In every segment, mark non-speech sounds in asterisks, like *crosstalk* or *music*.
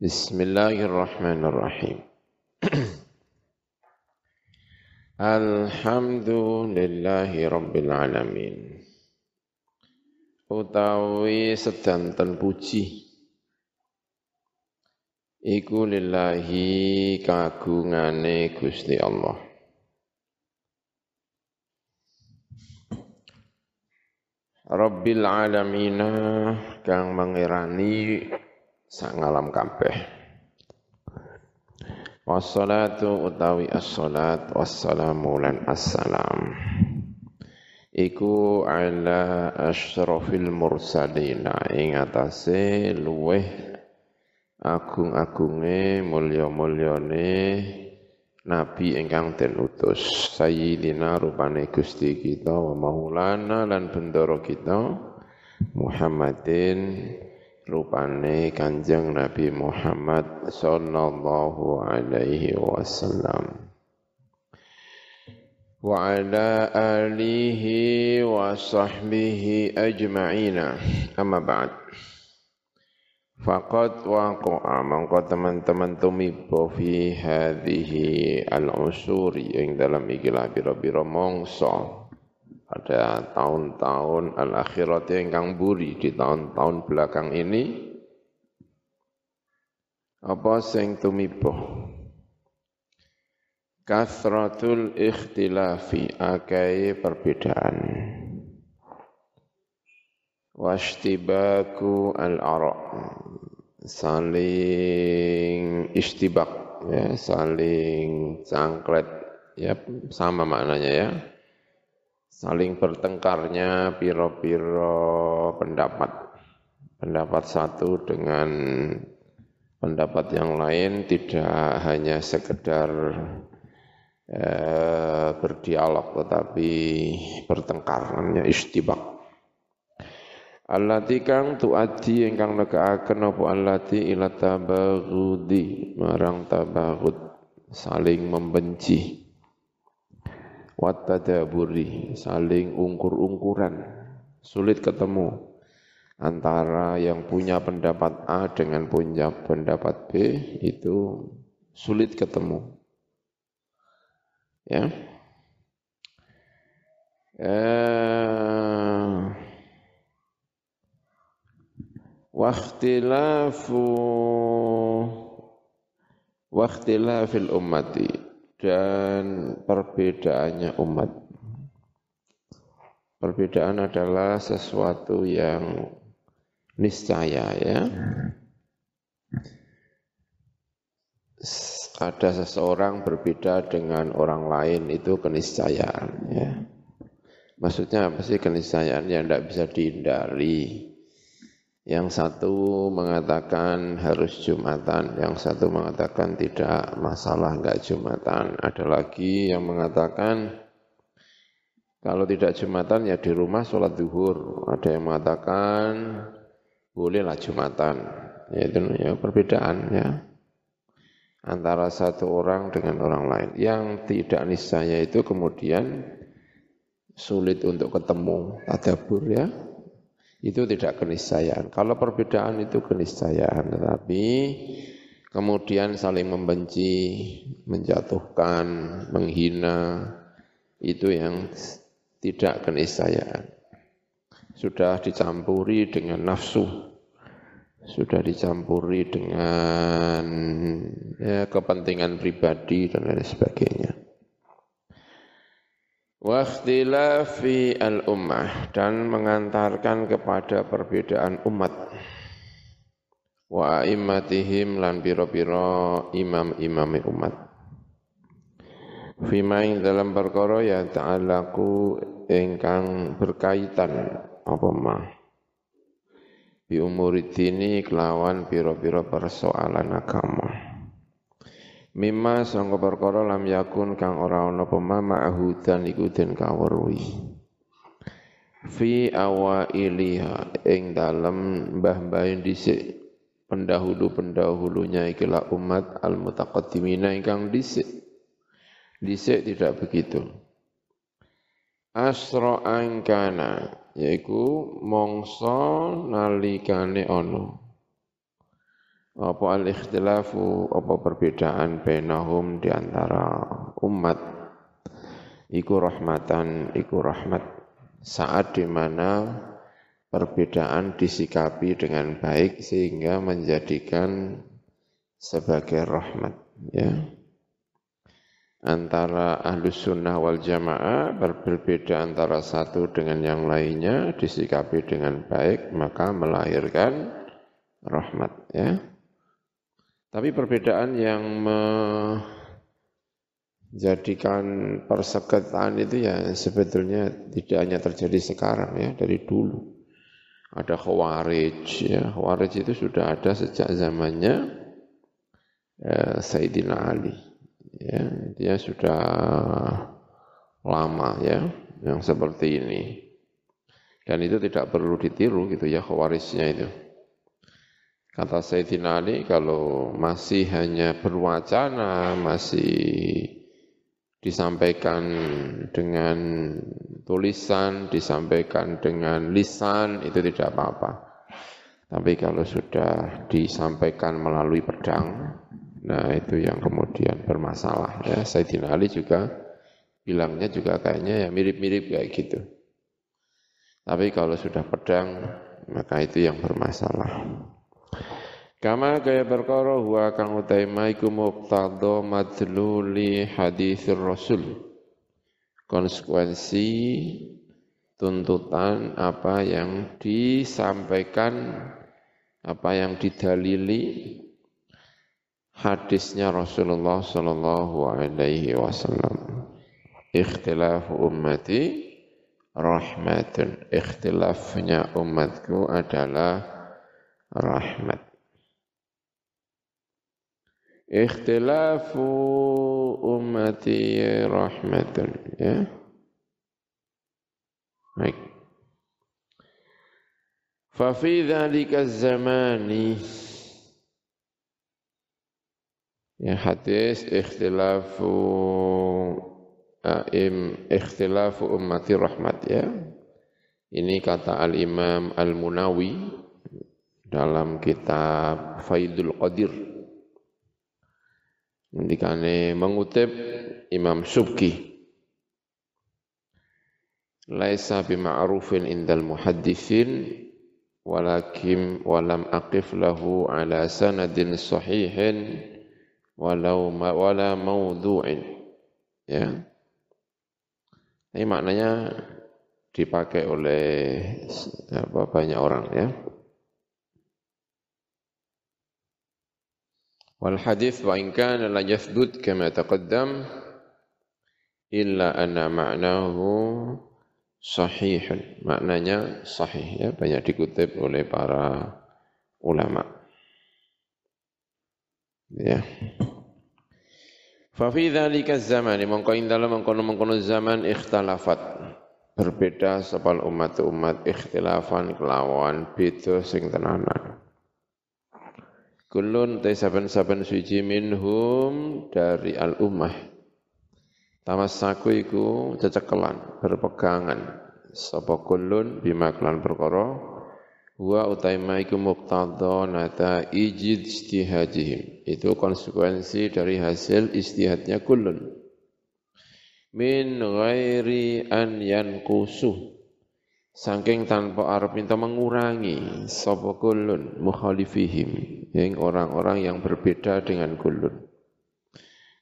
Bismillahirrahmanirrahim. *clears throat* Alhamdulillahi Rabbil Alamin. Utawi sedanten puji. Iku lillahi kagungane Gusti Allah. Rabbil Alamina kang mengirani sang alam kabeh. Wassalatu utawi as-salat wassalamu lan assalam. Iku ala asyrafil mursalina ing atase luweh agung-agunge mulya-mulyane nabi ingkang den utus sayyidina rupane Gusti kita wa maulana lan bendoro kita Muhammadin rupane Kanjeng Nabi Muhammad sallallahu alaihi wasallam. Wa ala alihi wa sahbihi ajma'ina. Amma ba'd. Faqad waqa'a mangko teman-teman tumibo fi hadhihi al-usuri yang dalam ikilah biro-biro mongso pada tahun-tahun al-akhirat yang buri di tahun-tahun belakang ini apa sing tumibo kasratul ikhtilafi akai perbedaan. Washtibaku al-ara saling istibak ya saling cangklet ya sama maknanya ya saling bertengkarnya piro-piro pendapat. Pendapat satu dengan pendapat yang lain tidak hanya sekedar eh, berdialog tetapi bertengkar namanya istibak. Allati kang tuati ingkang negaaken apa allati ila tabaghudi marang tabaghud saling membenci watadaburi saling ungkur-ungkuran. Sulit ketemu antara yang punya pendapat A dengan punya pendapat B itu sulit ketemu. Ya. Eh, wakhtilafu wakhtilafil ummati dan perbedaannya umat. Perbedaan adalah sesuatu yang niscaya ya. Ada seseorang berbeda dengan orang lain itu keniscayaan ya. Maksudnya apa sih keniscayaan yang tidak bisa dihindari? Yang satu mengatakan harus Jumatan, yang satu mengatakan tidak masalah enggak Jumatan. Ada lagi yang mengatakan kalau tidak Jumatan ya di rumah sholat duhur. Ada yang mengatakan bolehlah Jumatan. Ya itu ya perbedaan ya antara satu orang dengan orang lain. Yang tidak niscaya itu kemudian sulit untuk ketemu tadabur ya itu tidak keniscayaan. Kalau perbedaan itu keniscayaan, tetapi kemudian saling membenci, menjatuhkan, menghina, itu yang tidak keniscayaan. Sudah dicampuri dengan nafsu, sudah dicampuri dengan ya, kepentingan pribadi dan lain sebagainya. Wakhtilafi al-ummah dan mengantarkan kepada perbedaan umat. Wa immatihim lan biro-biro imam-imam umat. Fima ing dalam perkara ya ta'alaku ingkang berkaitan apa mah. Bi umuridini kelawan biro-biro persoalan agama. Mimma sangka perkara lam yakun kang ora ana pema ma'hudan iku den kaweruhi. Fi awailiha ing dalem mbah-mbah dhisik pendahulu-pendahulunya ikilah umat al-mutaqaddimina ingkang dhisik. Dhisik tidak begitu. Asra angkana yaiku mongso nalikane ana apa al-ikhtilafu apa perbedaan bainahum di antara umat? Iku rahmatan iku rahmat. Saat di mana perbedaan disikapi dengan baik sehingga menjadikan sebagai rahmat ya. Antara ahlus sunnah wal jamaah berbeda antara satu dengan yang lainnya disikapi dengan baik maka melahirkan rahmat ya tapi perbedaan yang menjadikan persekatan itu ya sebetulnya tidak hanya terjadi sekarang ya dari dulu. Ada khawarij ya. Khawarij itu sudah ada sejak zamannya eh, Sayyidina Ali ya. Dia sudah lama ya yang seperti ini. Dan itu tidak perlu ditiru gitu ya khawarisnya itu kata Sayyidina Ali kalau masih hanya berwacana masih disampaikan dengan tulisan disampaikan dengan lisan itu tidak apa-apa tapi kalau sudah disampaikan melalui pedang Nah itu yang kemudian bermasalah ya. Sayyidina Ali juga bilangnya juga kayaknya ya mirip-mirip kayak gitu. Tapi kalau sudah pedang maka itu yang bermasalah. Kama kaya perkara huwa kang utaima iku muqtadha madluli hadisir Rasul. Konsekuensi tuntutan apa yang disampaikan apa yang didalili hadisnya Rasulullah sallallahu alaihi wasallam. Ikhtilaf ummati rahmatun. Ikhtilafnya umatku adalah rahmat. Ikhtilafu ummati rahmatun. Ya. Baik. Fafi dhalika zamani Ya hadis ikhtilafu aim ikhtilafu ummati rahmat ya. Ini kata Al-Imam Al-Munawi dalam kitab Faidul Qadir. Ngendikane mengutip Imam Subki. Laisa bima'rufin indal muhaddithin walakin walam aqif lahu ala sanadin sahihin walau ma, wala maudhu'in ya. Ini maknanya dipakai oleh apa, banyak orang ya wal hadis wa in kana la yasdud kama taqaddam illa anna ma'nahu maknanya sahih ya banyak dikutip oleh para ulama. Ya. Fa fi dzalika zaman mongko ing dalem mengkono-mengkono zaman ikhtalafat berbeda sepal umat-umat ikhtilafan kelawan beda sing tenanan. Kulun te saben-saben suci minhum dari al ummah. Tamassaku iku cecekelan berpegangan sapa kulun bimaklan perkara Wa utaima iku muqtadha nata ijid istihajihim. Itu konsekuensi dari hasil istihadnya kulun. Min ghairi an yankusuh. Saking tanpa arep minta mengurangi sapa kulun mukhalifihim yang orang-orang yang berbeda dengan kulun.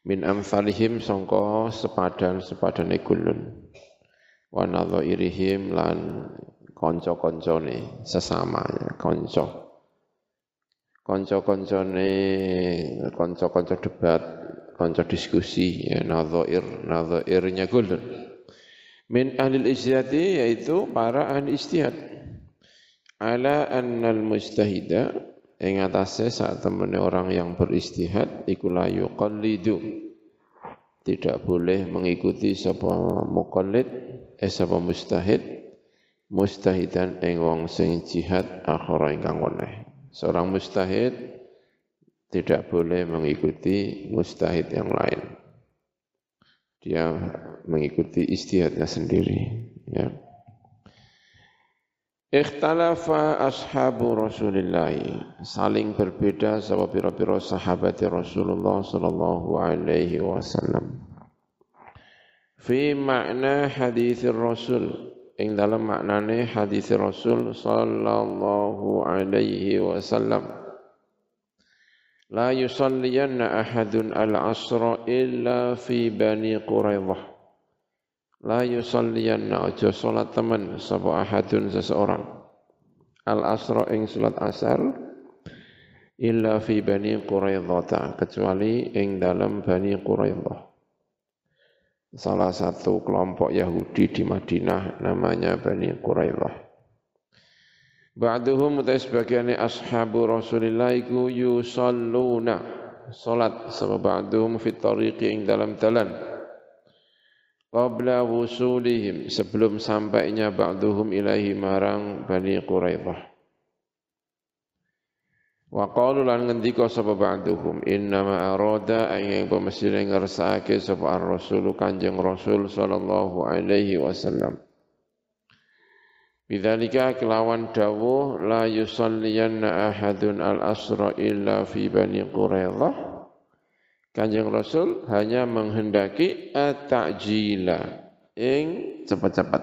Min amsalihim sangka sepadan-sepadane kulun. Wa nadhairihim lan konco-koncone sesama ya, konco. Konco-koncone konco-konco debat, konco diskusi ya nadhair, nadhairnya golden. Min ahli ijtihadi yaitu para ahli ijtihad. Ala annal mujtahida ing atase saat temene orang yang beristihad iku la yuqallidu tidak boleh mengikuti sapa muqallid eh sapa mustahid mustahidan ing wong sing jihad akhara ingkang weneh. Seorang mustahid tidak boleh mengikuti mustahid yang lain. Dia mengikuti istihadnya sendiri, ya. Ikhtalafa ashabu Rasulillah saling berbeda sama pira-pira sahabat Rasulullah sallallahu alaihi wasallam. Fi makna hadis Rasul ing dalam maknane hadis Rasul sallallahu alaihi wasallam. La yusalliyanna ahadun al-asra illa fi Bani Quraidah La yusalliyanna aja salat teman sapa ahadun seseorang. Al asra ing salat asar illa fi Bani Quraidah kecuali ing dalam Bani Quraidah. Salah satu kelompok Yahudi di Madinah namanya Bani Quraidah. Ba'duhum utai sebagiannya ashabu Rasulillah iku yusalluna salat sama ba'duhum fit tariqi ing dalam dalan qabla wusulihim sebelum sampainya ba'duhum ilahi marang Bani Quraidah. Wa qalu lan ngendika sapa ba'duhum innama arada ayang pemesine ngersake sapa ar-rasul Kanjeng Rasul sallallahu alaihi wasallam. Bidzalika kelawan dawuh la yusalliyanna ahadun al-asra illa fi Bani Quraidah Kanjeng Rasul hanya menghendaki at-ta'jila ing cepat-cepat.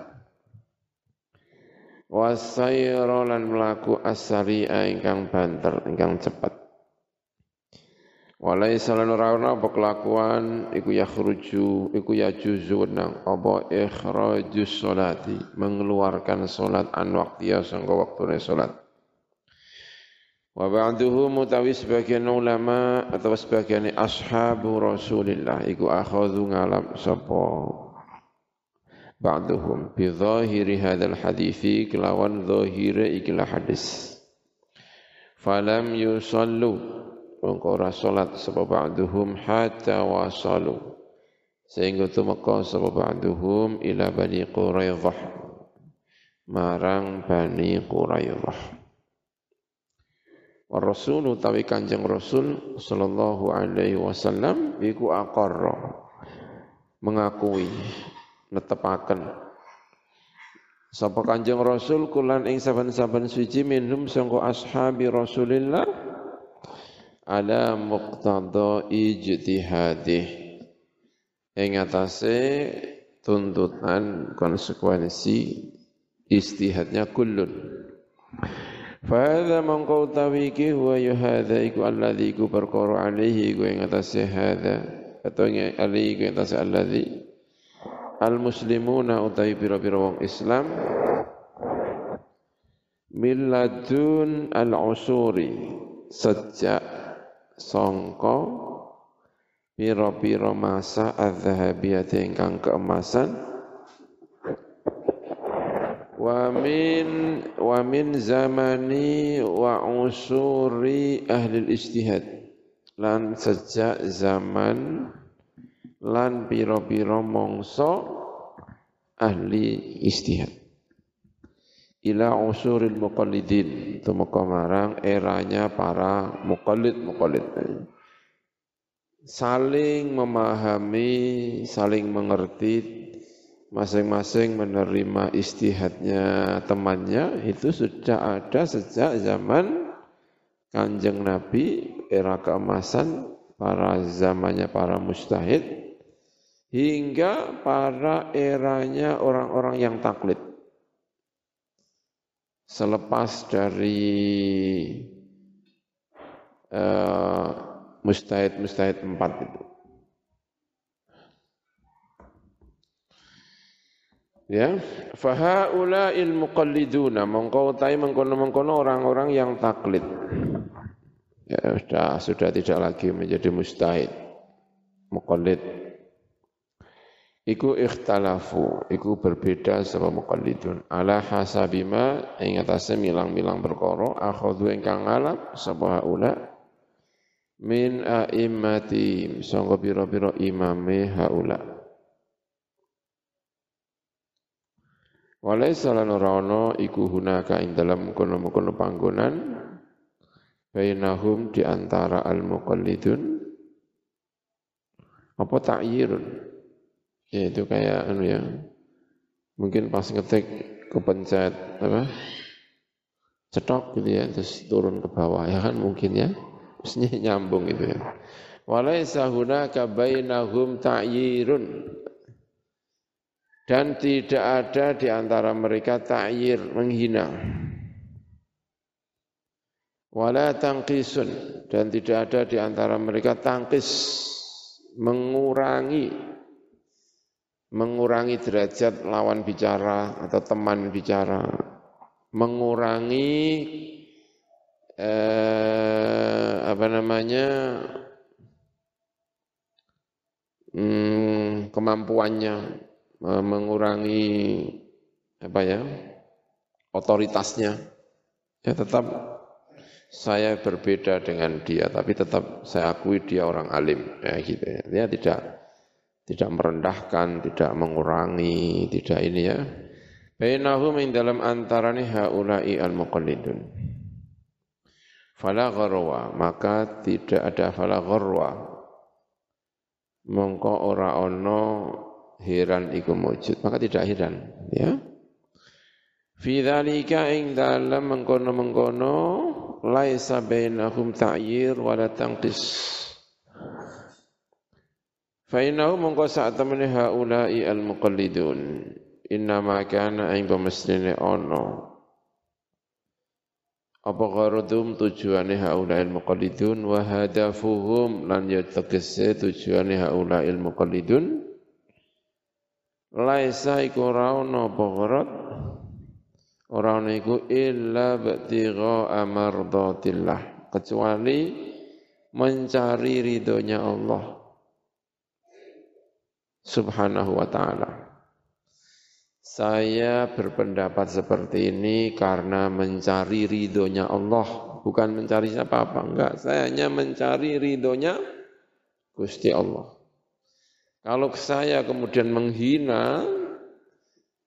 Wasayra lan melaku asari'a ingkang banter ingkang cepat. Walai salan ora ana apa kelakuan iku yakhruju iku yajuzu nang apa ikhrajus salati mengeluarkan salat an waqtiya sangka waktune salat. Wa ba'duhu mutawi sebagian ulama atau sebagian ashabu Rasulillah iku akhadhu ngalam sapa ba'duhum bi zahiri hadzal hadithi kelawan zahire ikilah hadis. Falam yusallu mongko ora salat sapa ba'duhum hatta wasalu. Sehingga tumeka sapa ba'duhum ila bani Quraidah marang bani Quraidah. Wa Rasul Kanjeng Rasul sallallahu alaihi wasallam iku aqarra. Mengakui netepaken. Sapa Kanjeng Rasul kulan ing saben-saben suci minhum sangko ashabi Rasulillah ala muqtada ijtihadih. Ing atase tuntutan konsekuensi istihadnya kullun. Fahadha mangkau tawiki huwa yuhadha iku alladhi iku perkara alihi iku yang atas hadha atau yang alihi iku yang atas alladhi al-muslimuna utawi pira-pira wong Islam. Milladun al-usuri sejak songko pira-pira masa adz-dzahabiyah ingkang keemasan. Wa min wa min zamani wa usuri ahli istihad lan sejak zaman lan piro-piro mongso ahli istihad ila usuril muqallidin. Tumeka marang eranya para muqallid muqallid. Saling memahami saling mengerti masing-masing menerima istihadnya temannya itu sudah ada sejak zaman kanjeng Nabi era keemasan para zamannya para mustahid hingga para eranya orang-orang yang taklid selepas dari uh, mustahid-mustahid empat itu Ya, fahaula'il muqalliduna mongko utai mengkono-mengkono orang-orang yang taklid. Ya, sudah sudah tidak lagi menjadi mustahid. Muqallid. Iku ikhtalafu, iku berbeda sama muqallidun. Ala hasabima ing atase milang-milang perkara akhadhu ingkang ngalap sapa haula min a'immati sangga pira-pira imame haula. Walaisa lan ora iku hunaka ing dalam kono-kono panggonan bainahum di antara al-muqallidun apa ta'yirun ya itu kayak anu ya. Mungkin pas ngetik kepencet apa? Cetok gitu ya terus turun ke bawah. Ya kan mungkin ya. Mestinya nyambung gitu ya. Walaysa hunaka bainahum ta'yirun. Dan tidak ada di antara mereka ta'yir menghina. Wala tangkisun. Dan tidak ada di antara mereka tangkis mengurangi mengurangi derajat lawan bicara atau teman bicara. Mengurangi eh, apa namanya hmm, kemampuannya. Mengurangi apa ya otoritasnya. Ya tetap saya berbeda dengan dia tapi tetap saya akui dia orang alim ya gitu ya. Dia tidak tidak merendahkan tidak mengurangi tidak ini ya. Bainahum ing dalam antarane haula'i al-muqallidun. Fala gharwa maka tidak ada fala gharwa. Mongko ora ono heran iku mujud maka tidak heran ya. Fi dzalika ing dalam mengkono-mengkono laisa bainahum ta'yir wala tanqis fa innahu mongko sak temene haula'i al muqallidun inna ma kana ing pemestine ono. Apa gharadum tujuane qalidun wa hadafuhum lan ya tujuane haula ilmu qalidun laisa iku ora ono apa gharad ora ono iku illa btigha amardatillah. Kecuali mencari ridhonya Allah subhanahu wa ta'ala saya berpendapat seperti ini karena mencari ridhonya Allah, bukan mencari siapa-apa. Enggak, saya hanya mencari ridhonya Gusti Allah. Kalau saya kemudian menghina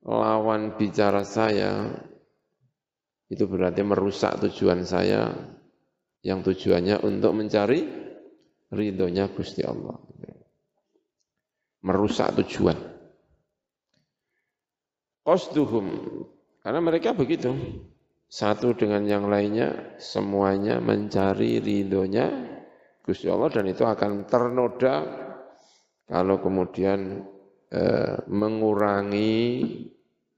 lawan bicara saya, itu berarti merusak tujuan saya yang tujuannya untuk mencari ridhonya Gusti Allah. Merusak tujuan. Qasduhum. Karena mereka begitu. Satu dengan yang lainnya, semuanya mencari ridhonya Gusti Allah dan itu akan ternoda kalau kemudian eh, mengurangi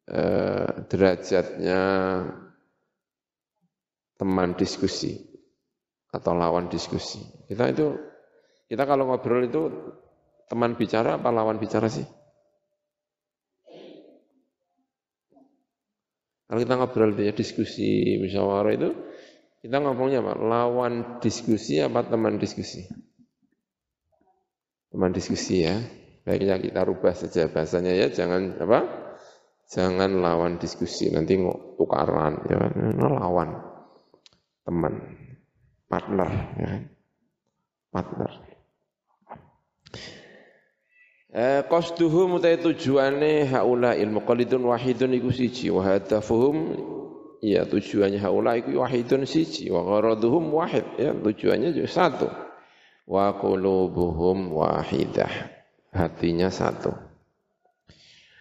eh, derajatnya teman diskusi atau lawan diskusi. Kita itu kita kalau ngobrol itu teman bicara apa lawan bicara sih? Kalau kita ngobrol ya diskusi musyawarah itu, kita ngomongnya apa? Lawan diskusi apa teman diskusi? Teman diskusi ya. Baiknya kita rubah saja bahasanya ya, jangan apa? Jangan lawan diskusi, nanti tukaran ya, lawan teman, partner ya. Kan? Partner. Eh qasduhum utai tujuane haula ilmu qalidun wahidun iku siji. Wa hadafuhum ya tujuannya haula iku wahidun siji. Wa gharaduhum wahid ya tujuannya juga satu. Wa wahidah hatinya satu.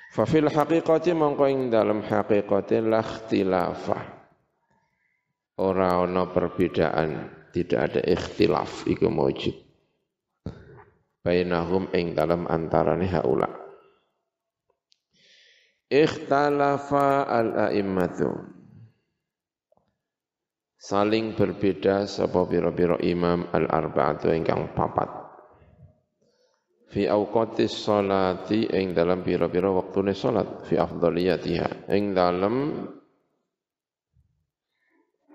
Fa fil haqiqati mongko ing dalam haqiqate la ikhtilafah ora ana perbedaan tidak ada ikhtilaf iku mujud bainahum ing dalam antarane haula. Ikhtalafa al-a'immatu. Saling berbeda sapa pira-pira imam al-arba'atu ingkang papat. Fi awqatis salati ing dalam pira-pira waktune salat fi afdhaliyatiha ing dalam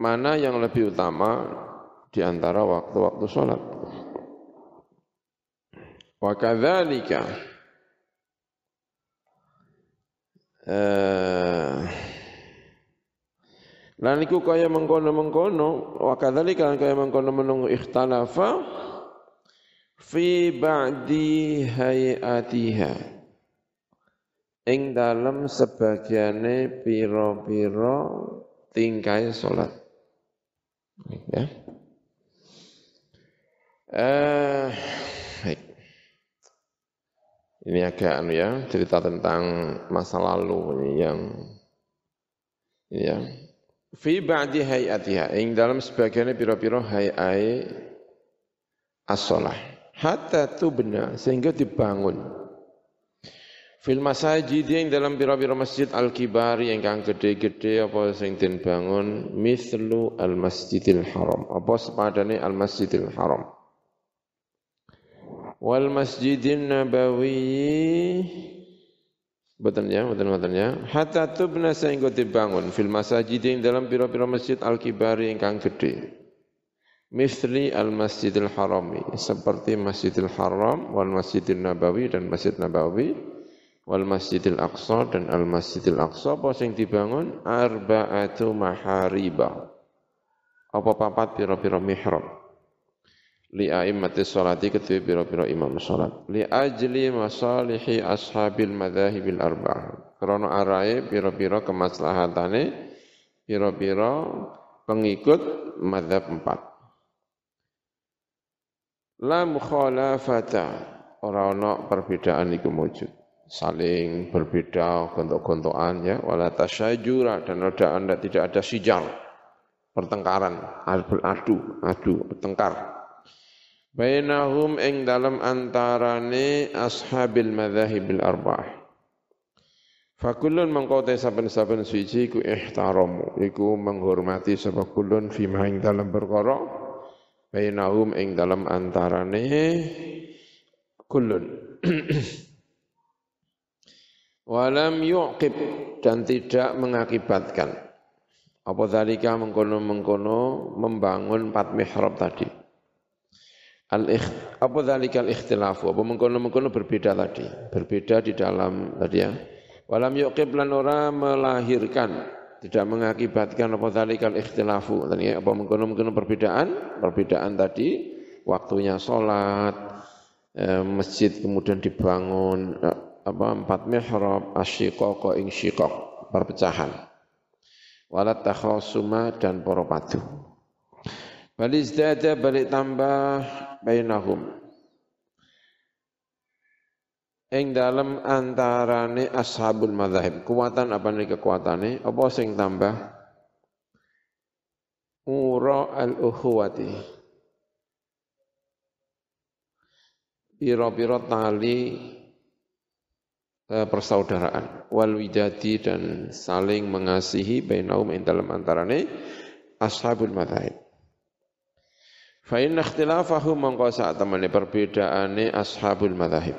mana yang lebih utama di antara waktu-waktu salat Wa kadzalika eh Lan iku kaya mengkono-mengkono wa kadzalika kaya mengkono-mengkono ikhtalafa fi ba'di hayatiha ing dalem sebagiane pira-pira tingkai salat. Ya. Eh ini agak anu ya, cerita tentang masa lalu yang ini ya. fi ba'di hayatiha ing dalam sebagiannya pira-pira hayai as-shalah. Hatta tubna sehingga dibangun. Fil masajid yang dalam pira-pira masjid al-kibari kang gede-gede apa sing den bangun mislu al-masjidil haram. Apa sepadane al-masjidil haram wal masjidin nabawi Betul ya, betul betul ya. Hatta tubna sehingga dibangun fil masajid yang dalam pira-pira masjid al-kibari kang gede. Misli al-masjidil harami. Seperti masjidil haram, wal masjidil nabawi dan masjid nabawi. Wal masjidil aqsa dan al masjidil aqsa. Apa yang dibangun? Arba'atu mahariba. Apa papat pira-pira mihrab li a'immati sholati kedua biro-biro imam sholat. Li ajli masalihi ashabil madhahibil arba'ah krono arai biro-biro kemaslahatane biro-biro pengikut madhab empat. La mukhalafata. Ora ana perbedaan iku wujud saling berbeda gontok-gontokan ya. Wala tasyajura dan ada anda tidak ada sijar pertengkaran adu adu bertengkar bainahum ing dalam antarane ashabil madhahibil arba'ah. Fakulun mengkote saben-saben suci ku ihtaramu iku menghormati sapa kulun fima ing dalam perkara. Bainahum ing dalam antarane kulun *clears throat* walam yuqib dan tidak mengakibatkan. Apa zalika mengkono-mengkono membangun empat mihrab tadi al apa dzalikal ikhtilafu? Apa mengkono-mengkono berbeda tadi? Berbeda di dalam tadi ya. Walam yuqib lan ora melahirkan tidak mengakibatkan apa dzalikal ikhtilafu. Tadi apa mengkono-mengkono perbedaan? Perbedaan tadi waktunya sholat eh, masjid kemudian dibangun eh, apa empat mihrab asyiqaq ing syiqaq perpecahan. Walat takhasuma dan poropadu Balik izdada balik tambah bainahum. Ing dalam antarane ashabul madhahib. Kuatan apa nih kekuatane? Apa sing tambah? Ura al-uhuwati. Piro-piro tali eh, persaudaraan wal widadi dan saling mengasihi bainahum ing dalam antarane ashabul madhahib Fa inna ikhtilafahu mongko sak temene perbedaane ashabul madzhab.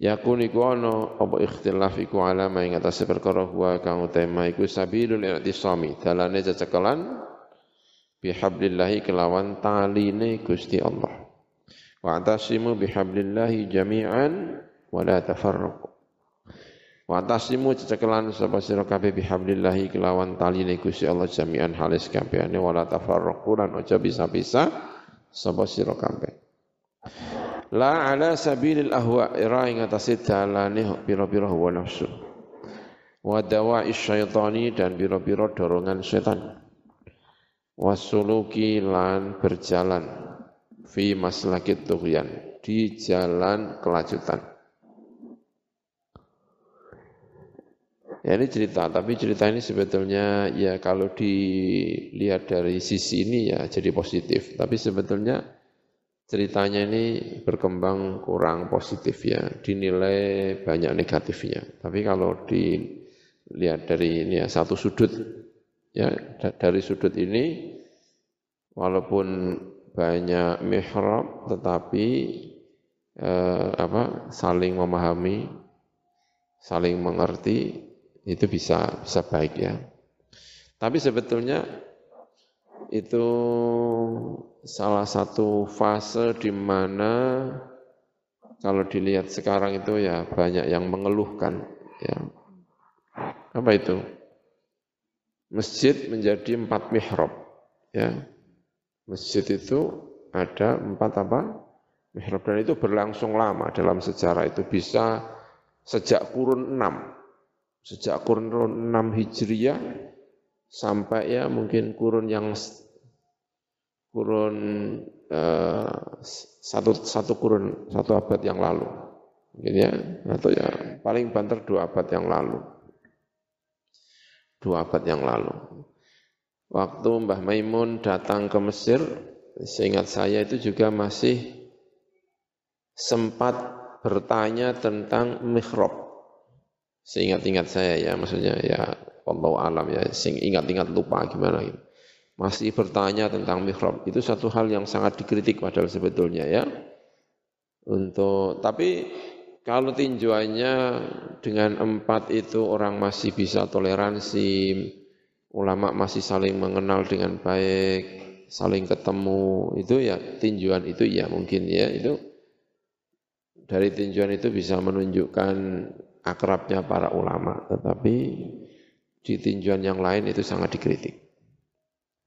Yakun iku ana apa ikhtilaf iku alama ing atase perkara huwa kang utama iku sabilul i'tisami, dalane cecekelan bihablillahi kelawan taline Gusti Allah. Wa atasimu bihablillahi jami'an wa la tafarraqu. Wa tasimu cecekelan sapa sira kabeh bihablillahi kelawan taline Gusti Allah jami'an halis kabehane wala tafarraqu lan aja bisa-bisa sapa sira kabeh. La ala sabilil ahwa ira ing atase dalane pira-pira hawa nafsu. Wa dawa'i syaitani dan pira-pira dorongan setan. Wasuluki lan berjalan fi maslakit tughyan di jalan kelajutan. Ya ini cerita, tapi cerita ini sebetulnya ya kalau dilihat dari sisi ini ya jadi positif. Tapi sebetulnya ceritanya ini berkembang kurang positif ya, dinilai banyak negatifnya. Tapi kalau dilihat dari ini ya satu sudut ya dari sudut ini walaupun banyak mihrab tetapi eh, apa saling memahami, saling mengerti itu bisa bisa baik ya. Tapi sebetulnya itu salah satu fase di mana kalau dilihat sekarang itu ya banyak yang mengeluhkan ya. Apa itu? Masjid menjadi empat mihrab ya. Masjid itu ada empat apa? Mihrab dan itu berlangsung lama dalam sejarah itu bisa sejak kurun enam sejak kurun 6 Hijriah sampai ya mungkin kurun yang kurun uh, satu satu kurun satu abad yang lalu. Mungkin ya atau ya paling banter dua abad yang lalu. Dua abad yang lalu. Waktu Mbah Maimun datang ke Mesir, seingat saya itu juga masih sempat bertanya tentang mihrab. Seingat-ingat saya ya, maksudnya ya Allah alam ya, sing ingat-ingat lupa gimana gitu. Masih bertanya tentang mihrab. Itu satu hal yang sangat dikritik padahal sebetulnya ya. Untuk tapi kalau tinjauannya dengan empat itu orang masih bisa toleransi, ulama masih saling mengenal dengan baik, saling ketemu, itu ya tinjauan itu ya mungkin ya itu dari tinjauan itu bisa menunjukkan akrabnya para ulama, tetapi di tinjauan yang lain itu sangat dikritik.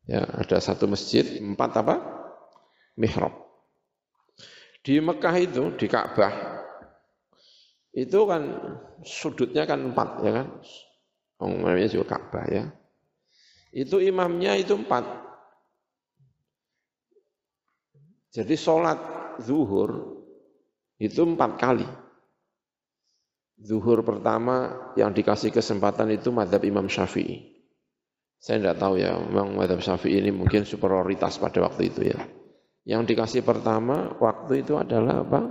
Ya, ada satu masjid, empat apa? Mihrab. Di Mekah itu, di Ka'bah, itu kan sudutnya kan empat, ya kan? Namanya juga Ka'bah ya. Itu imamnya itu empat. Jadi sholat zuhur itu empat kali. Zuhur pertama yang dikasih kesempatan itu madhab Imam Syafi'i. Saya tidak tahu ya, memang madhab Syafi'i ini mungkin superioritas pada waktu itu ya. Yang dikasih pertama waktu itu adalah apa?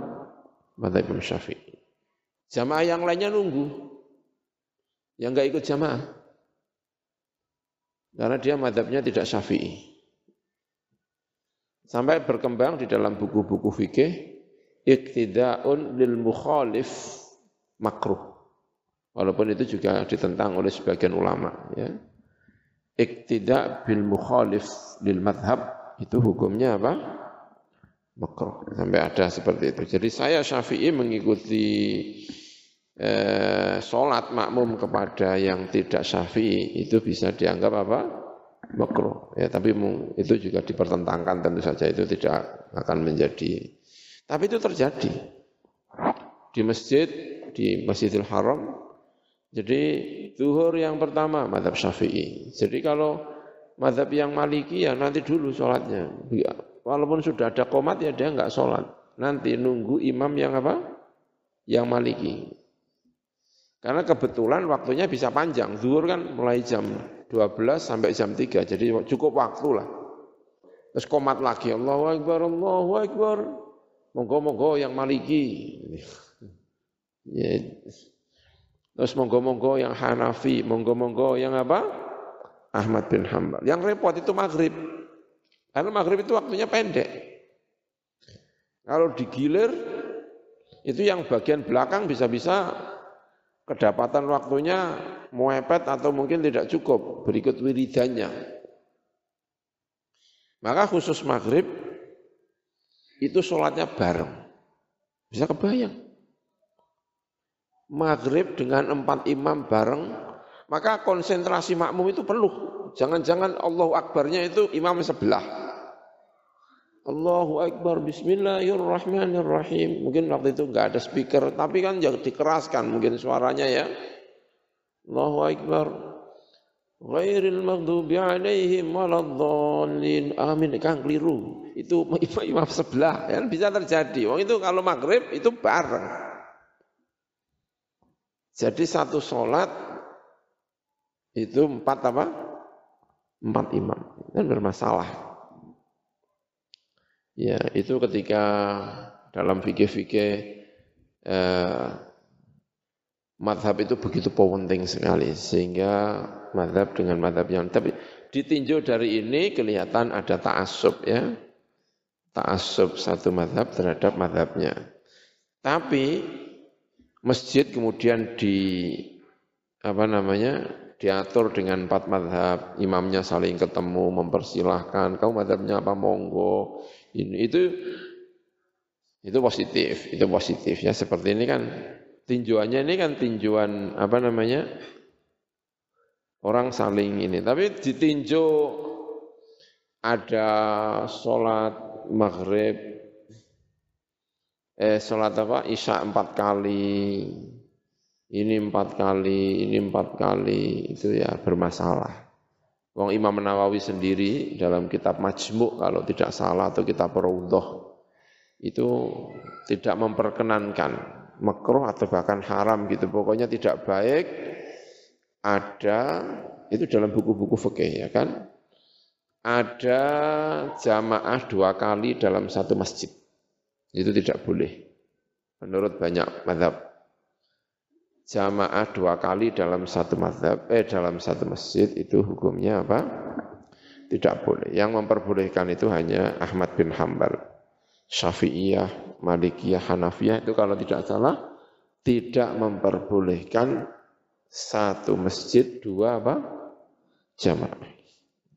Madhab Imam Syafi'i. Jamaah yang lainnya nunggu. Yang enggak ikut jamaah. Karena dia madhabnya tidak syafi'i. Sampai berkembang di dalam buku-buku fikih, iktida'un lil mukhalif makruh. Walaupun itu juga ditentang oleh sebagian ulama. Ya. Iktidak bil mukhalif lil madhab, itu hukumnya apa? Makruh. Sampai ada seperti itu. Jadi saya syafi'i mengikuti eh, sholat makmum kepada yang tidak syafi'i itu bisa dianggap apa? makruh. Ya, tapi itu juga dipertentangkan tentu saja itu tidak akan menjadi. Tapi itu terjadi di masjid di Masjidil Haram. Jadi zuhur yang pertama madhab syafi'i. Jadi kalau madhab yang maliki ya nanti dulu sholatnya. Walaupun sudah ada komat ya dia nggak sholat. Nanti nunggu imam yang apa? Yang maliki. Karena kebetulan waktunya bisa panjang. Zuhur kan mulai jam 12 sampai jam 3. Jadi cukup waktu lah. Terus komat lagi. Allahu Akbar, Allahu Akbar. Monggo-monggo yang maliki. Ya. Terus monggo-monggo yang Hanafi. Monggo-monggo yang apa? Ahmad bin Hambal. Yang repot itu maghrib. Karena maghrib itu waktunya pendek. Kalau digilir, itu yang bagian belakang bisa-bisa kedapatan waktunya muepet atau mungkin tidak cukup berikut wiridannya. Maka khusus maghrib itu sholatnya bareng. Bisa kebayang. Maghrib dengan empat imam bareng, maka konsentrasi makmum itu penuh. Jangan-jangan Allah Akbarnya itu imam sebelah. Allahu Akbar, Bismillahirrahmanirrahim. Mungkin waktu itu enggak ada speaker, tapi kan jangan dikeraskan mungkin suaranya ya. Allahu Akbar. Ghairil maghdubi alaihim waladdallin. Amin, kan keliru. Itu imam sebelah, kan bisa terjadi. Wong itu kalau maghrib itu bareng. Jadi satu sholat itu empat apa? Empat imam. Kan bermasalah. Ya, itu ketika dalam fikih-fikih eh, madhab itu begitu penting sekali sehingga madhab dengan madhab yang tapi ditinjau dari ini kelihatan ada ta'asub ya ta'asub satu madhab terhadap madhabnya tapi masjid kemudian di apa namanya diatur dengan empat madhab imamnya saling ketemu mempersilahkan kau madhabnya apa monggo ini itu itu positif, itu positif ya. Seperti ini kan tinjuannya ini kan tinjuan apa namanya? Orang saling ini. Tapi ditinjau ada sholat maghrib, eh sholat apa? Isya empat kali, ini empat kali, ini empat kali, itu ya bermasalah. Wong Imam Nawawi sendiri dalam kitab Majmu' kalau tidak salah atau kitab Raudhah itu tidak memperkenankan makruh atau bahkan haram gitu. Pokoknya tidak baik ada itu dalam buku-buku fikih ya kan. ada jamaah dua kali dalam satu masjid. Itu tidak boleh. Menurut banyak madhab. Jamaah dua kali dalam satu madhab, eh dalam satu masjid itu hukumnya apa? Tidak boleh. Yang memperbolehkan itu hanya Ahmad bin Hambal. Syafi'iyah, Malikiyah, Hanafiyah itu kalau tidak salah tidak memperbolehkan satu masjid dua apa? Jamaah.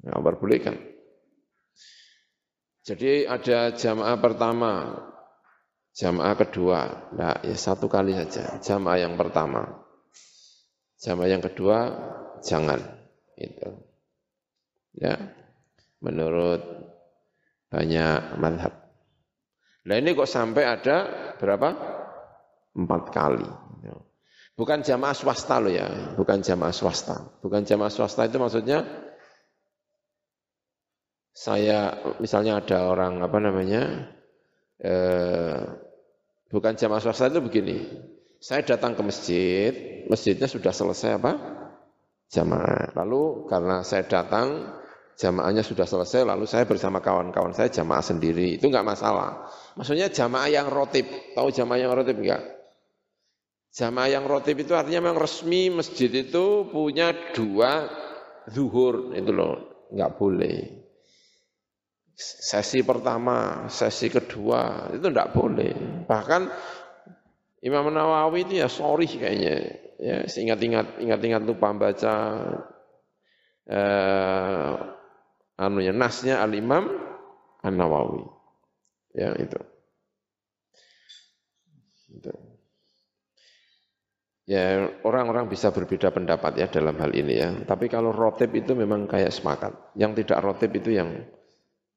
Ya, bolehkan. Jadi ada jamaah pertama, jamaah kedua. Nah, ya satu kali saja. Jamaah yang pertama. Jamaah yang kedua, jangan. Itu. Ya, menurut banyak madhab. Nah ini kok sampai ada berapa? Empat kali. Bukan jamaah swasta loh ya, bukan jamaah swasta. Bukan jamaah swasta itu maksudnya saya misalnya ada orang apa namanya eh, bukan jamaah swasta itu begini. Saya datang ke masjid masjidnya sudah selesai apa? Jamaah. Lalu karena saya datang jamaahnya sudah selesai lalu saya bersama kawan-kawan saya jamaah sendiri. Itu enggak masalah. Maksudnya jamaah yang rotib. Tahu jamaah yang rotib enggak jamaah yang rotib itu artinya memang resmi masjid itu punya dua zuhur. Itu loh enggak boleh sesi pertama, sesi kedua, itu tidak boleh. Bahkan Imam Nawawi itu ya sorry kayaknya. Ya, ingat-ingat, ingat-ingat lupa baca eh, anunya nasnya Al Imam An Nawawi. Ya itu. itu. Ya orang-orang bisa berbeda pendapat ya dalam hal ini ya. Tapi kalau rotib itu memang kayak sepakat. Yang tidak rotib itu yang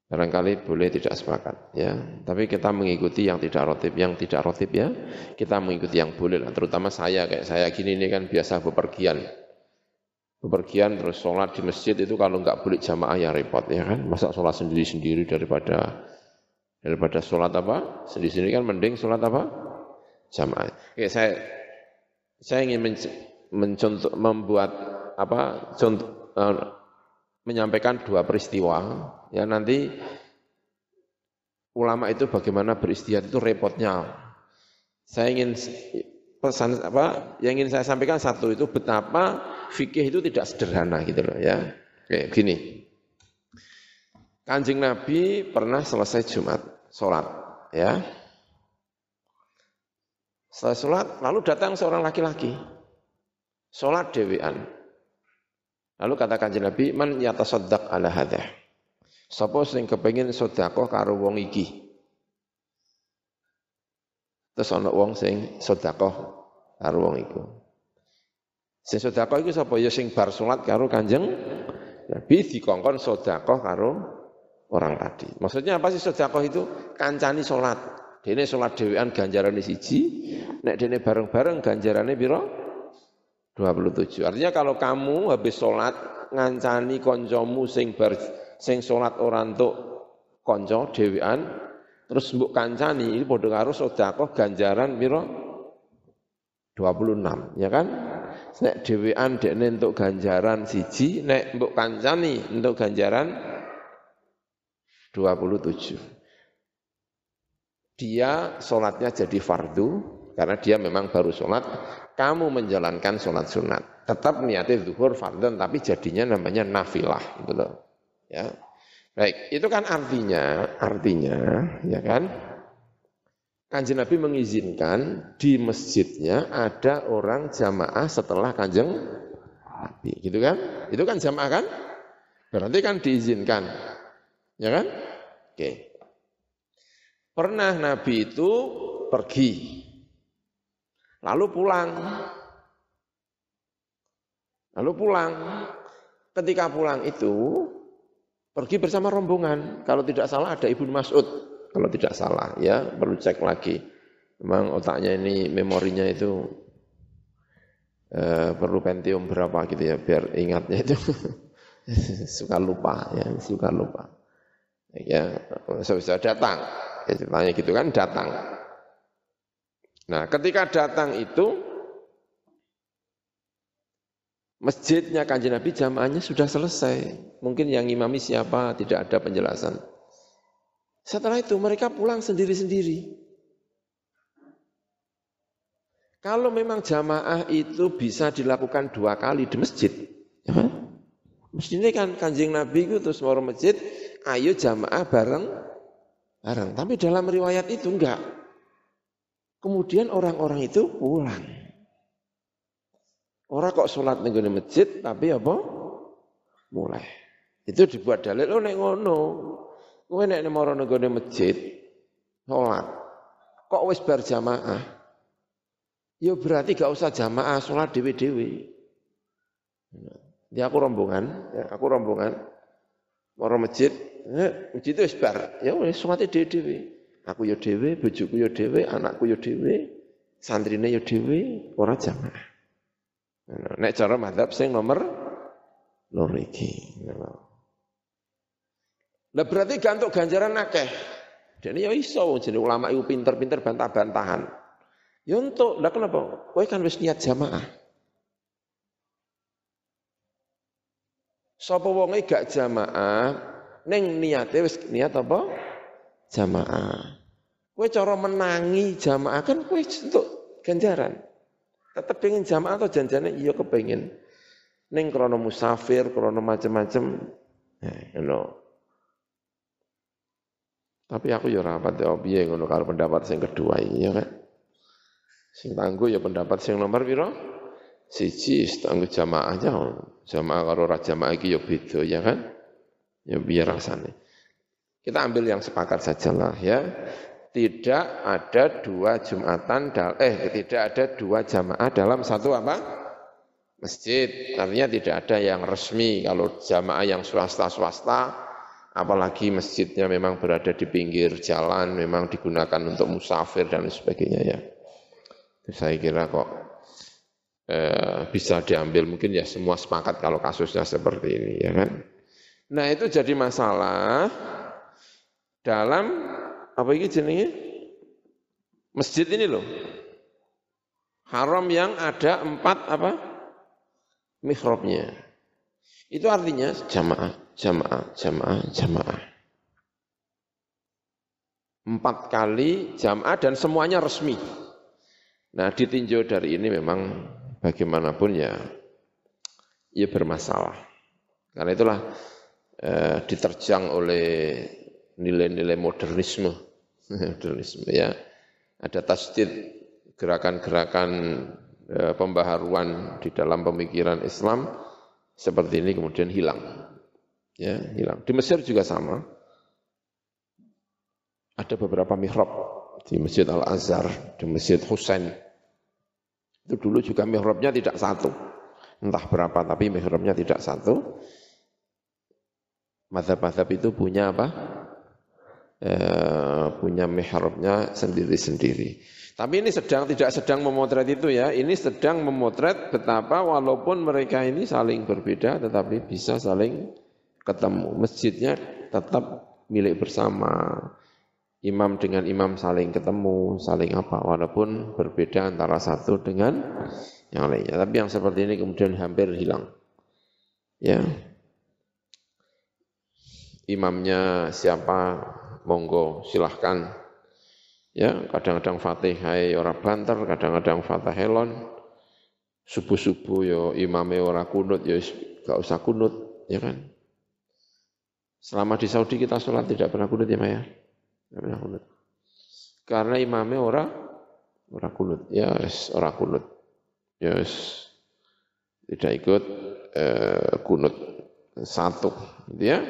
Barangkali boleh tidak sepakat ya. Tapi kita mengikuti yang tidak rotib, yang tidak rotib ya. Kita mengikuti yang boleh lah. Terutama saya kayak saya gini ini kan biasa bepergian. Bepergian terus sholat di masjid itu kalau nggak boleh jamaah ya repot ya kan. Masa sholat sendiri-sendiri daripada daripada sholat apa? Sendiri-sendiri kan mending sholat apa? Jamaah. Oke, saya saya ingin mencontoh membuat apa contoh uh, menyampaikan dua peristiwa ya nanti ulama itu bagaimana beristihad itu repotnya. Saya ingin pesan apa yang ingin saya sampaikan satu itu betapa fikih itu tidak sederhana gitu loh ya. Kayak gini. Kanjeng nabi pernah selesai jumat sholat ya. Setelah sholat lalu datang seorang laki-laki. Sholat dewean Lalu kata kanjeng Nabi, man yatasaddaq ala hadha. Sapa sing kepengin sedekah karo wong iki? Terus ana wong sing sedekah karo wong iku. Sing sedekah iku sapa ya sing bar salat karo Kanjeng Nabi dikongkon sedekah karo orang tadi. Maksudnya apa sih sedekah itu? Kancani salat. Dene salat dhewean ganjarane siji, nek dene bareng-bareng ganjarane pira? 27. Artinya kalau kamu habis sholat ngancani koncomu sing ber, sing sholat orang untuk konco dewian terus mbok kancani ini padha karo sedekah ganjaran pira 26 ya kan? Nek dewean dekne untuk ganjaran siji nek mbok kancani untuk ganjaran 27 dia sholatnya jadi fardu karena dia memang baru sholat kamu menjalankan sholat sunat. Tetap niatnya zuhur fardhan, tapi jadinya namanya nafilah. Gitu loh. Ya. Baik, itu kan artinya, artinya, ya kan, Kanjeng Nabi mengizinkan di masjidnya ada orang jamaah setelah kanjeng Nabi, gitu kan? Itu kan jamaah kan? Berarti kan diizinkan, ya kan? Oke. Pernah Nabi itu pergi Lalu pulang. Lalu pulang. Ketika pulang itu pergi bersama rombongan. Kalau tidak salah ada Ibnu Mas'ud. Kalau tidak salah ya perlu cek lagi. Memang otaknya ini memorinya itu eh, perlu pentium berapa gitu ya biar ingatnya itu *laughs* suka lupa ya suka lupa. Ya bisa datang. Ya, gitu kan datang. Nah, ketika datang itu Masjidnya kanjeng Nabi jamaahnya sudah selesai. Mungkin yang imami siapa tidak ada penjelasan. Setelah itu mereka pulang sendiri-sendiri. Kalau memang jamaah itu bisa dilakukan dua kali di masjid, ya kan? Mestinya kan kanjeng Nabi itu terus mau masjid, ayo jamaah bareng, bareng. Tapi dalam riwayat itu enggak. Kemudian orang-orang itu pulang. Orang kok sholat ning masjid tapi apa? Mulai. Itu dibuat dalil oh, nek ngono. Kowe nek mara ning masjid sholat kok wis berjamaah. Ya berarti gak usah jamaah sholat dewi-dewi. Ya aku rombongan, ya aku rombongan. Mara masjid, ya, masjid itu wis bar. Ya wis sholat dewi-dewi. Aku ya dewi, bojoku ya dewi, anakku ya dewi, santrine dewi, ora jamaah. Nek cara madhab sing nomor loro iki. Lah berarti gantuk ganjaran akeh. Dan ya iso jadi ulama itu pinter-pinter bantah-bantahan. Ya untuk, lah kenapa? Kowe kan wis niat jamaah. Sapa wonge gak jamaah, ning niate wis niat apa? Jamaah. Kowe cara menangi jamaah kan kowe untuk ganjaran. Tetap pengen jamaah atau janjane iya kepengen. Neng krono musafir, krono macam-macam. Ya, you. Tapi aku ya rapat ya piye ngono kalau pendapat sing kedua ini ya kan. Sing tangguh ya pendapat sing nomor piro? Siji tangguh jamaah aja. Jamaah karo ra jamaah iki ya beda ya kan. Ya biar rasane. Kita ambil yang sepakat sajalah ya tidak ada dua Jumatan, eh tidak ada dua jamaah dalam satu apa? Masjid. Artinya tidak ada yang resmi. Kalau jamaah yang swasta-swasta, apalagi masjidnya memang berada di pinggir jalan, memang digunakan untuk musafir dan sebagainya ya. Saya kira kok eh, bisa diambil mungkin ya semua sepakat kalau kasusnya seperti ini ya kan. Nah itu jadi masalah dalam apa ini jenenge? Masjid ini loh. Haram yang ada empat apa? Mihrabnya. Itu artinya jamaah, jamaah, jamaah, jamaah. Empat kali jamaah dan semuanya resmi. Nah ditinjau dari ini memang bagaimanapun ya, ya bermasalah. Karena itulah eh, diterjang oleh nilai-nilai modernisme, *laughs* modernisme ya. Ada tasdid gerakan-gerakan e, pembaharuan di dalam pemikiran Islam seperti ini kemudian hilang. Ya, hilang. Di Mesir juga sama. Ada beberapa mihrab di Masjid Al-Azhar, di Masjid Husain. Itu dulu juga mihrabnya tidak satu. Entah berapa tapi mihrabnya tidak satu. Mazhab-mazhab itu punya apa? Eh, punya mihrabnya sendiri-sendiri. Tapi ini sedang tidak sedang memotret itu ya, ini sedang memotret betapa walaupun mereka ini saling berbeda tetapi bisa saling ketemu. Masjidnya tetap milik bersama. Imam dengan imam saling ketemu, saling apa, walaupun berbeda antara satu dengan yang lainnya. Tapi yang seperti ini kemudian hampir hilang. Ya. Imamnya siapa, monggo silahkan. Ya, kadang-kadang Fatihah ora banter, kadang-kadang Fatihah Subuh-subuh yo imame ora kunut ya gak usah kunut, ya kan? Selama di Saudi kita sholat tidak pernah kunut ya Maya? Tidak pernah kunut. Karena imame ora ora kunut, ya yes, ora kunut. Ya yes, tidak ikut eh, kunut satu, gitu ya.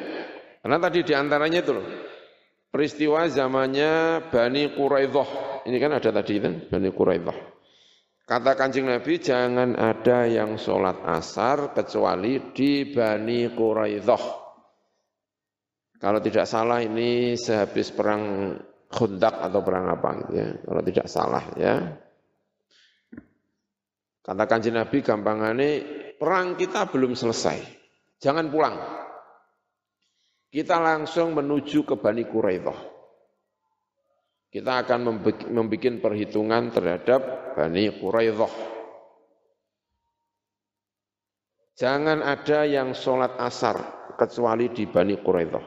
Karena tadi di antaranya itu peristiwa zamannya Bani Quraidah. Ini kan ada tadi kan, Bani Quraidah. Kata kancing Nabi, jangan ada yang sholat asar kecuali di Bani Quraidah. Kalau tidak salah ini sehabis perang Khundak atau perang apa gitu ya. Kalau tidak salah ya. Kata kancing Nabi gampangannya, perang kita belum selesai. Jangan pulang. Kita langsung menuju ke Bani Quraidah. Kita akan membuat perhitungan terhadap Bani Quraidah. Jangan ada yang sholat asar kecuali di Bani Quraidah.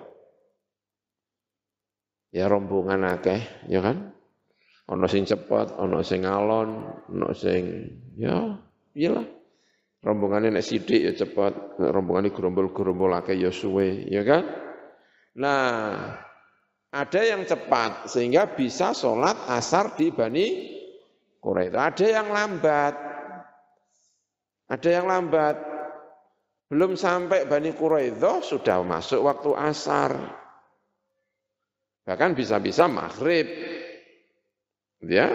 Ya rombongan akeh, ya kan? Ono sing cepet, ono sing ngalon, ono sing ya iyalah. Rombongannya nek sidik ya cepet, rombongannya gerombol-gerombol akeh ya suwe, ya kan? Nah, ada yang cepat sehingga bisa sholat asar di Bani Quraidah. Ada yang lambat. Ada yang lambat. Belum sampai Bani Quraidah sudah masuk waktu asar. Bahkan bisa-bisa maghrib. Ya,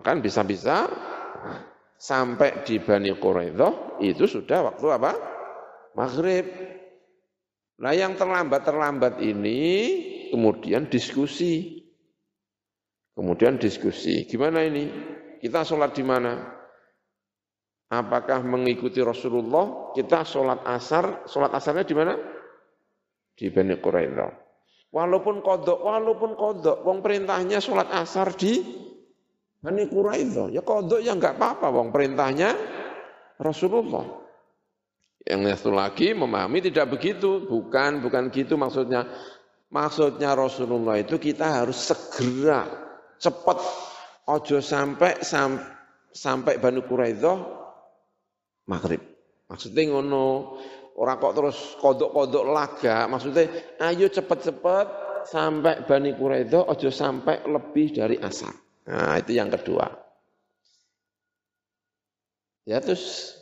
bahkan bisa-bisa sampai di Bani Quraidah itu sudah waktu apa? Maghrib. Nah yang terlambat-terlambat ini kemudian diskusi. Kemudian diskusi, gimana ini? Kita sholat di mana? Apakah mengikuti Rasulullah? Kita sholat asar, sholat asarnya di mana? Di Bani Quraidah. Walaupun kodok, walaupun kodok, wong perintahnya sholat asar di Bani Quraidah. Ya kodok ya enggak apa-apa, wong perintahnya Rasulullah. Yang satu lagi memahami tidak begitu, bukan bukan gitu maksudnya. Maksudnya Rasulullah itu kita harus segera, cepat, ojo sampai sam, sampai Banu Quraidah maghrib. Maksudnya ngono, orang kok terus kodok-kodok laga, maksudnya ayo cepat-cepat sampai Bani Quraidah, ojo sampai lebih dari asar. Nah itu yang kedua. Ya terus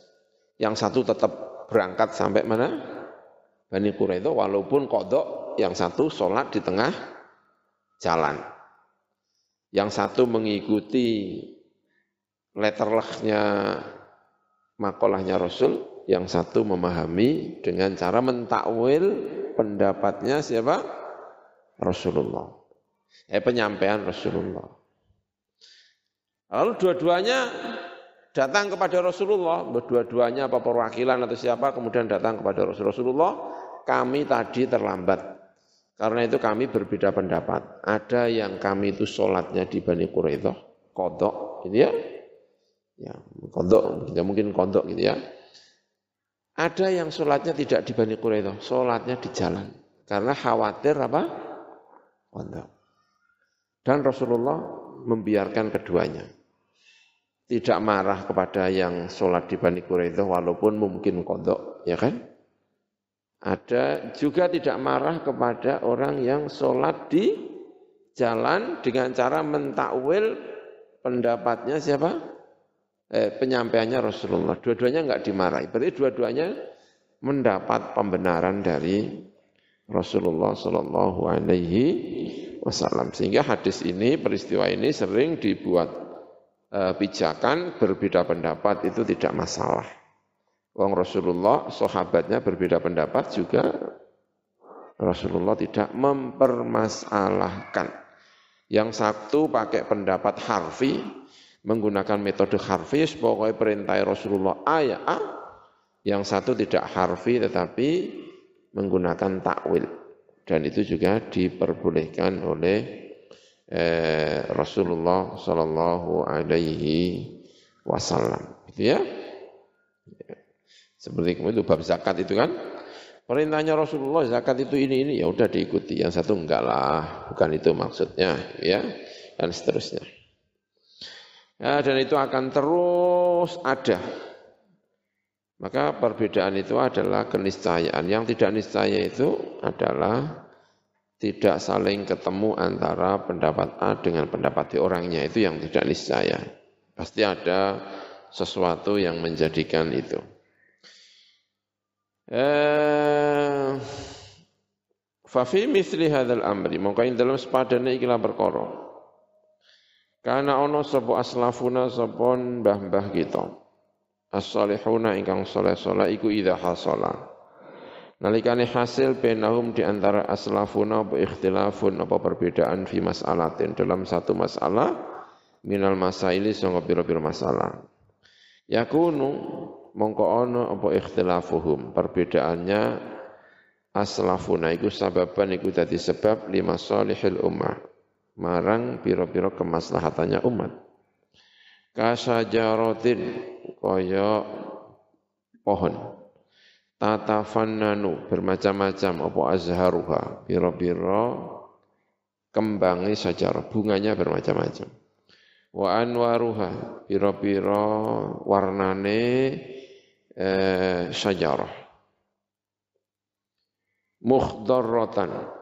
yang satu tetap berangkat sampai mana? Bani Quraidah walaupun kodok yang satu sholat di tengah jalan. Yang satu mengikuti letterlahnya makolahnya Rasul, yang satu memahami dengan cara mentakwil pendapatnya siapa? Rasulullah. Eh penyampaian Rasulullah. Lalu dua-duanya datang kepada Rasulullah, berdua-duanya apa perwakilan atau siapa kemudian datang kepada Rasulullah, kami tadi terlambat karena itu kami berbeda pendapat. Ada yang kami itu sholatnya di Bani Quraidah, kodok gitu ya. Ya, kodok, ya mungkin kodok gitu ya. Ada yang sholatnya tidak di Bani Quraidah, sholatnya di jalan. Karena khawatir apa? Kodok. Dan Rasulullah membiarkan keduanya. Tidak marah kepada yang sholat di Bani Quraidah walaupun mungkin kodok, ya kan? Ada juga tidak marah kepada orang yang sholat di jalan dengan cara mentakwil pendapatnya siapa? Eh, penyampaiannya Rasulullah. Dua-duanya enggak dimarahi. Berarti dua-duanya mendapat pembenaran dari Rasulullah Shallallahu Alaihi Wasallam. Sehingga hadis ini, peristiwa ini sering dibuat pijakan berbeda pendapat itu tidak masalah. Wong Rasulullah, sahabatnya berbeda pendapat juga Rasulullah tidak mempermasalahkan. Yang satu pakai pendapat harfi, menggunakan metode harfi, pokoknya perintah Rasulullah A ya A. Yang satu tidak harfi tetapi menggunakan takwil. Dan itu juga diperbolehkan oleh eh, Rasulullah Sallallahu Alaihi Wasallam. Gitu ya. Seperti itu bab zakat itu kan. Perintahnya Rasulullah zakat itu ini ini ya udah diikuti. Yang satu enggak lah, bukan itu maksudnya ya dan seterusnya. Ya, dan itu akan terus ada. Maka perbedaan itu adalah keniscayaan. Yang tidak niscaya itu adalah tidak saling ketemu antara pendapat A dengan pendapat di orangnya. Itu yang tidak niscaya. Pasti ada sesuatu yang menjadikan itu. Eh, fa fi mithli hadzal amri. Mongko ing dalem sepadane ikilah perkara. Kana ana sapa aslafuna sapa mbah-mbah kita. As-salihuna ingkang saleh-saleh iku idza hasala nalikane hasil benahum di antara aslafuna apa ikhtilafun apa perbedaan fi mas'alatin. Dalam satu masalah minal masaili sanga pira-pira masalah. Yakunu mongko ana apa ikhtilafuhum. Perbedaannya aslafuna iku sababan iku dadi sebab lima salihil ummah. Marang pira-pira kemaslahatannya umat. Kasajaratin kaya pohon tatafannanu bermacam-macam apa azharuha pira-pira kembangi sajarah bunganya bermacam-macam. Wa anwaruha pira-pira warnane eh, sajarah mukhdarratan.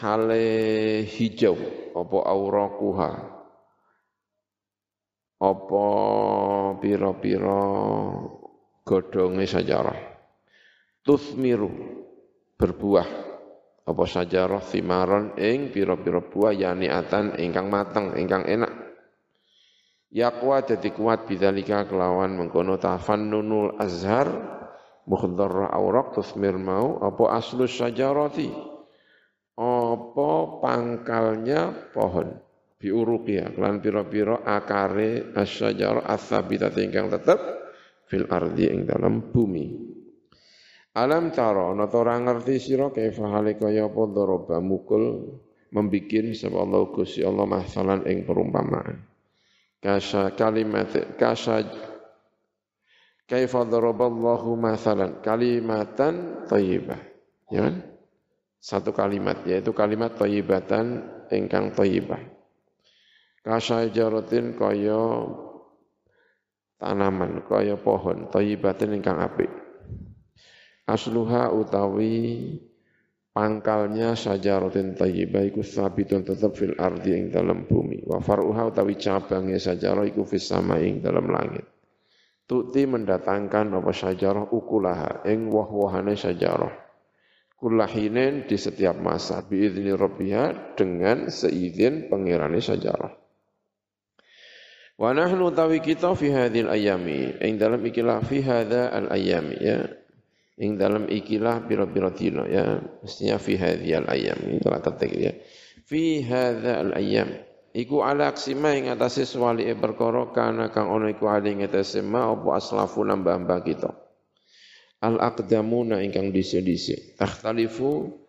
Hale hijau apa aurakuha apa pira-pira godhonge sajarah? Tusmiru berbuah. Apa sajarah simaron ing pira-pira buah atan ingkang mateng ingkang enak? Yaqwa dadi kuat bidzalika kelawan mengkono tafannunul azhar mukhdhar awraq tusmir mau. Apa aslu sajarati? Apa pangkalnya pohon biuruqiya lan pira-pira akare asyajar asabita ingkang tetep fil ardi ing dalam bumi. Alam taro ana ora ngerti sira kaifa hale kaya apa daraba mukul membikin sapa Allah Gusti Allah masalan ing perumpamaan. Kasa kalimat kasa kaifa daraballahu masalan kalimatan thayyibah ya kan? Satu kalimat yaitu kalimat thayyibatan ingkang thayyibah Kasajaratin kaya tanaman, kaya pohon, thayyibatin ingkang apik. Asluha utawi pangkalnya sajaratin thayyibah iku sabitun tetap fil ardi ing dalam bumi. Wa faruha utawi cabangnya sajarah iku fis sama ing dalam langit. Tukti mendatangkan apa sajarah ukulaha ing wah-wahane sajarah. Kulahinen di setiap masa biizni rabbiha dengan seizin pengirani sajarah. Wa nahnu tawi kita fi hadhil ayami. Ing dalam ikilah fi hadha al ayami ya. Ing dalam ikilah pira-pira dina ya. Mestinya fi hadhil ayami kalau ketik ya. Fi hadha al ayam. Iku ala aksima ing atase swali e perkara kana kang ana iku ali ing atase ma apa aslafu nambah-mbah kita. Al aqdamuna ingkang dhisik-dhisik. Takhtalifu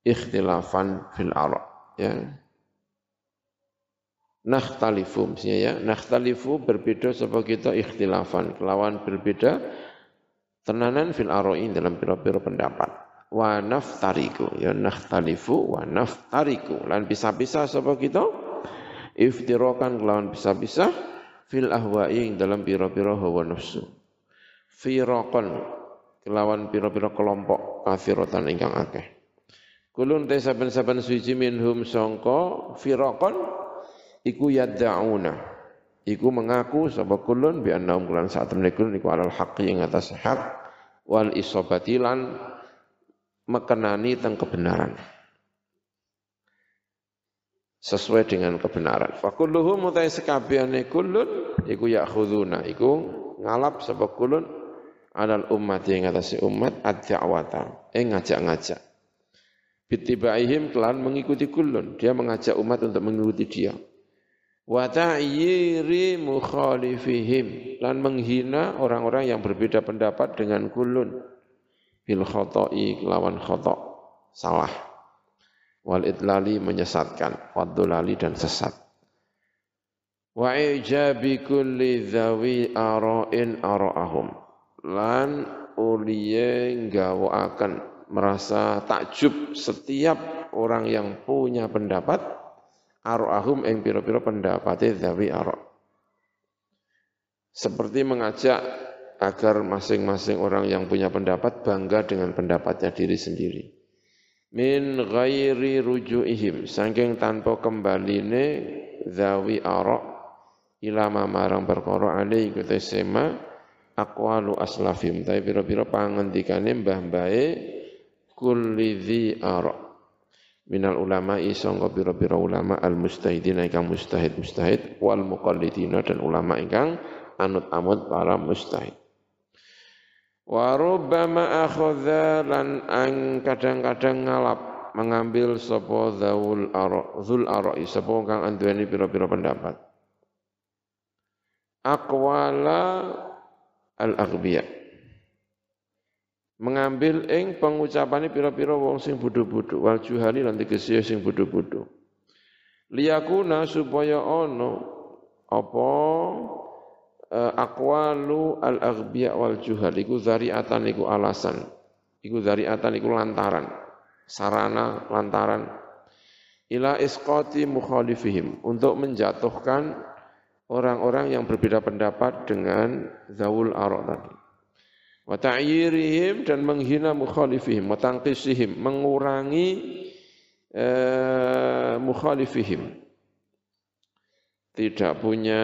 ikhtilafan fil ara ya nakhtalifu mestinya ya nakhtalifu berbeda sebab kita ikhtilafan. Kelawan berbeda tenanan fil aroi dalam pira-pira pendapat. Wa naftariku ya nakhtalifu wa naftariku. Lan bisa-bisa sebab kita iftirokan kelawan bisa-bisa fil ahwa'i dalam pira-pira hawa nafsu. Firaqan kelawan pira-pira kelompok kafirotan ingkang akeh. Kulun te saben-saben suci minhum sangka firaqan iku yad'una. Iku mengaku sapa kulun bi annahum kulan saat kulun iku alal haqqi ing atas hak wal isabati lan mekenani teng kebenaran. Sesuai dengan kebenaran. Fa kulluhum mutai sekabehane kulun iku ya'khuduna. Iku ngalap sapa kulun alal umat yang atas umat ad-da'wata ing ngajak-ngajak. Bitibaihim kelan mengikuti kulun, dia mengajak umat untuk mengikuti dia wa ta'yiri mukhalifihim. Dan menghina orang-orang yang berbeda pendapat dengan kulun. Bil khoto'i lawan khoto' salah. Wal idlali menyesatkan. Wadulali dan sesat. Wa ijabi kulli dhawi ara'in ara'ahum. Lan uliye akan merasa takjub setiap orang yang punya pendapat aro'ahum yang piro-piro pendapatnya zawi aro. Seperti mengajak agar masing-masing orang yang punya pendapat bangga dengan pendapatnya diri sendiri. Min ghairi ruju'ihim, saking tanpa kembaline zawi aro ilama marang perkara alai kita sema aqwalu aslafim tapi pira-pira pangendikane mbah-mbahe kulli dzi ara minal ulama sangka pira-pira ulama al mustahidin ingkang mustahid mustahid wal muqallidina dan ulama ingkang anut-amut para mustahid. Wa rubbama akhadha lan ang kadang-kadang ngalap mengambil sapa zaul ara zul ara sapa kang anduweni pira-pira pendapat. Aqwala al aghbiya mengambil ing pengucapane pira-pira wong sing bodho-bodho. Wal juhali lan tegese sing bodho-bodho. Liyakuna supaya ana apa uh, aqwalu al-aghbiya wal juhal. Iku zari'atan iku alasan. Iku zari'atan iku lantaran. Sarana lantaran. Ila isqati mukhalifihim. Untuk menjatuhkan orang-orang yang berbeda pendapat dengan zawul arok tadi. Wa ta'yirihim dan menghina mukhalifihim, wa tanqisihim, mengurangi eh, mukhalifihim. Tidak punya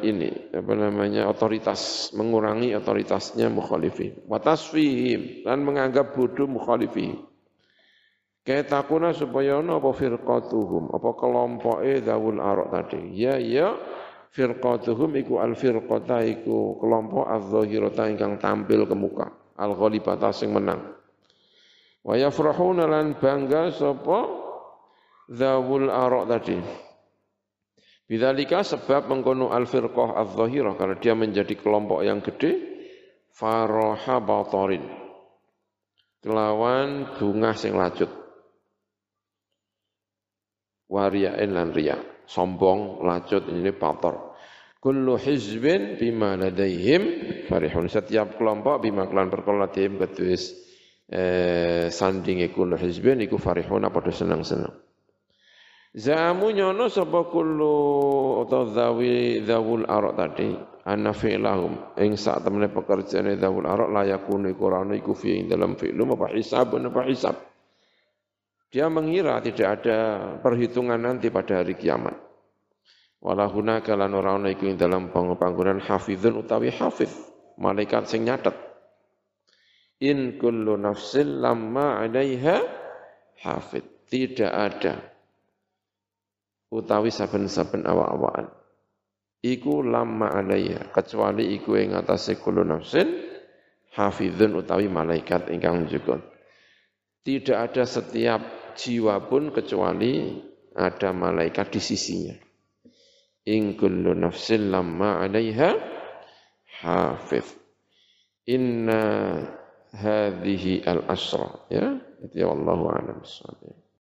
ini, apa namanya, otoritas, mengurangi otoritasnya mukhalifihim. Wa tasfihim, dan menganggap bodoh mukhalifihim. takuna supaya ono apa firqatuhum, apa kelompoke zawul arok tadi. Ya, ya, firqatuhum iku al firqata iku kelompok az-zahirata ingkang tampil ke muka. Al ghalibata sing menang. Wa yafrahuna lan bangga sapa zawul arok tadi. Bidzalika sebab mengkono al firqah az-zahirah karena dia menjadi kelompok yang gede faraha batarin kelawan bunga sing lacut. Wariyain lan riya sombong lacut ini bator kullu hizbin bima ladaihim farihun. Setiap kelompok bima kelan perkara ketuis eh, sandinge kullu hizbin iku farihun padha seneng-seneng. Zamu nyono sapa kullu atau zawi zawul arok tadi? Anna fi'lahum. Ing sak temene pekerjaane zawul arok layakune Qur'an iku fi dalam fi'lum apa hisab apa hisab dia mengira tidak ada perhitungan nanti pada hari kiamat. Walahuna kalan orang iku ing dalam panggonan hafizun utawi hafiz, malaikat sing nyatet. In kullu nafsin lamma 'alaiha hafiz. Tidak ada utawi saben-saben awak-awakan. Iku lamma 'alaiha kecuali iku ing atase kullu nafsin hafizun utawi malaikat ingkang njugut. Tidak ada setiap jiwa pun kecuali ada malaikat di sisinya. In kullu nafsin lamma 'alaiha hafiz. Inna hadhihi al-asra ya. Itu ya Allahu a'lam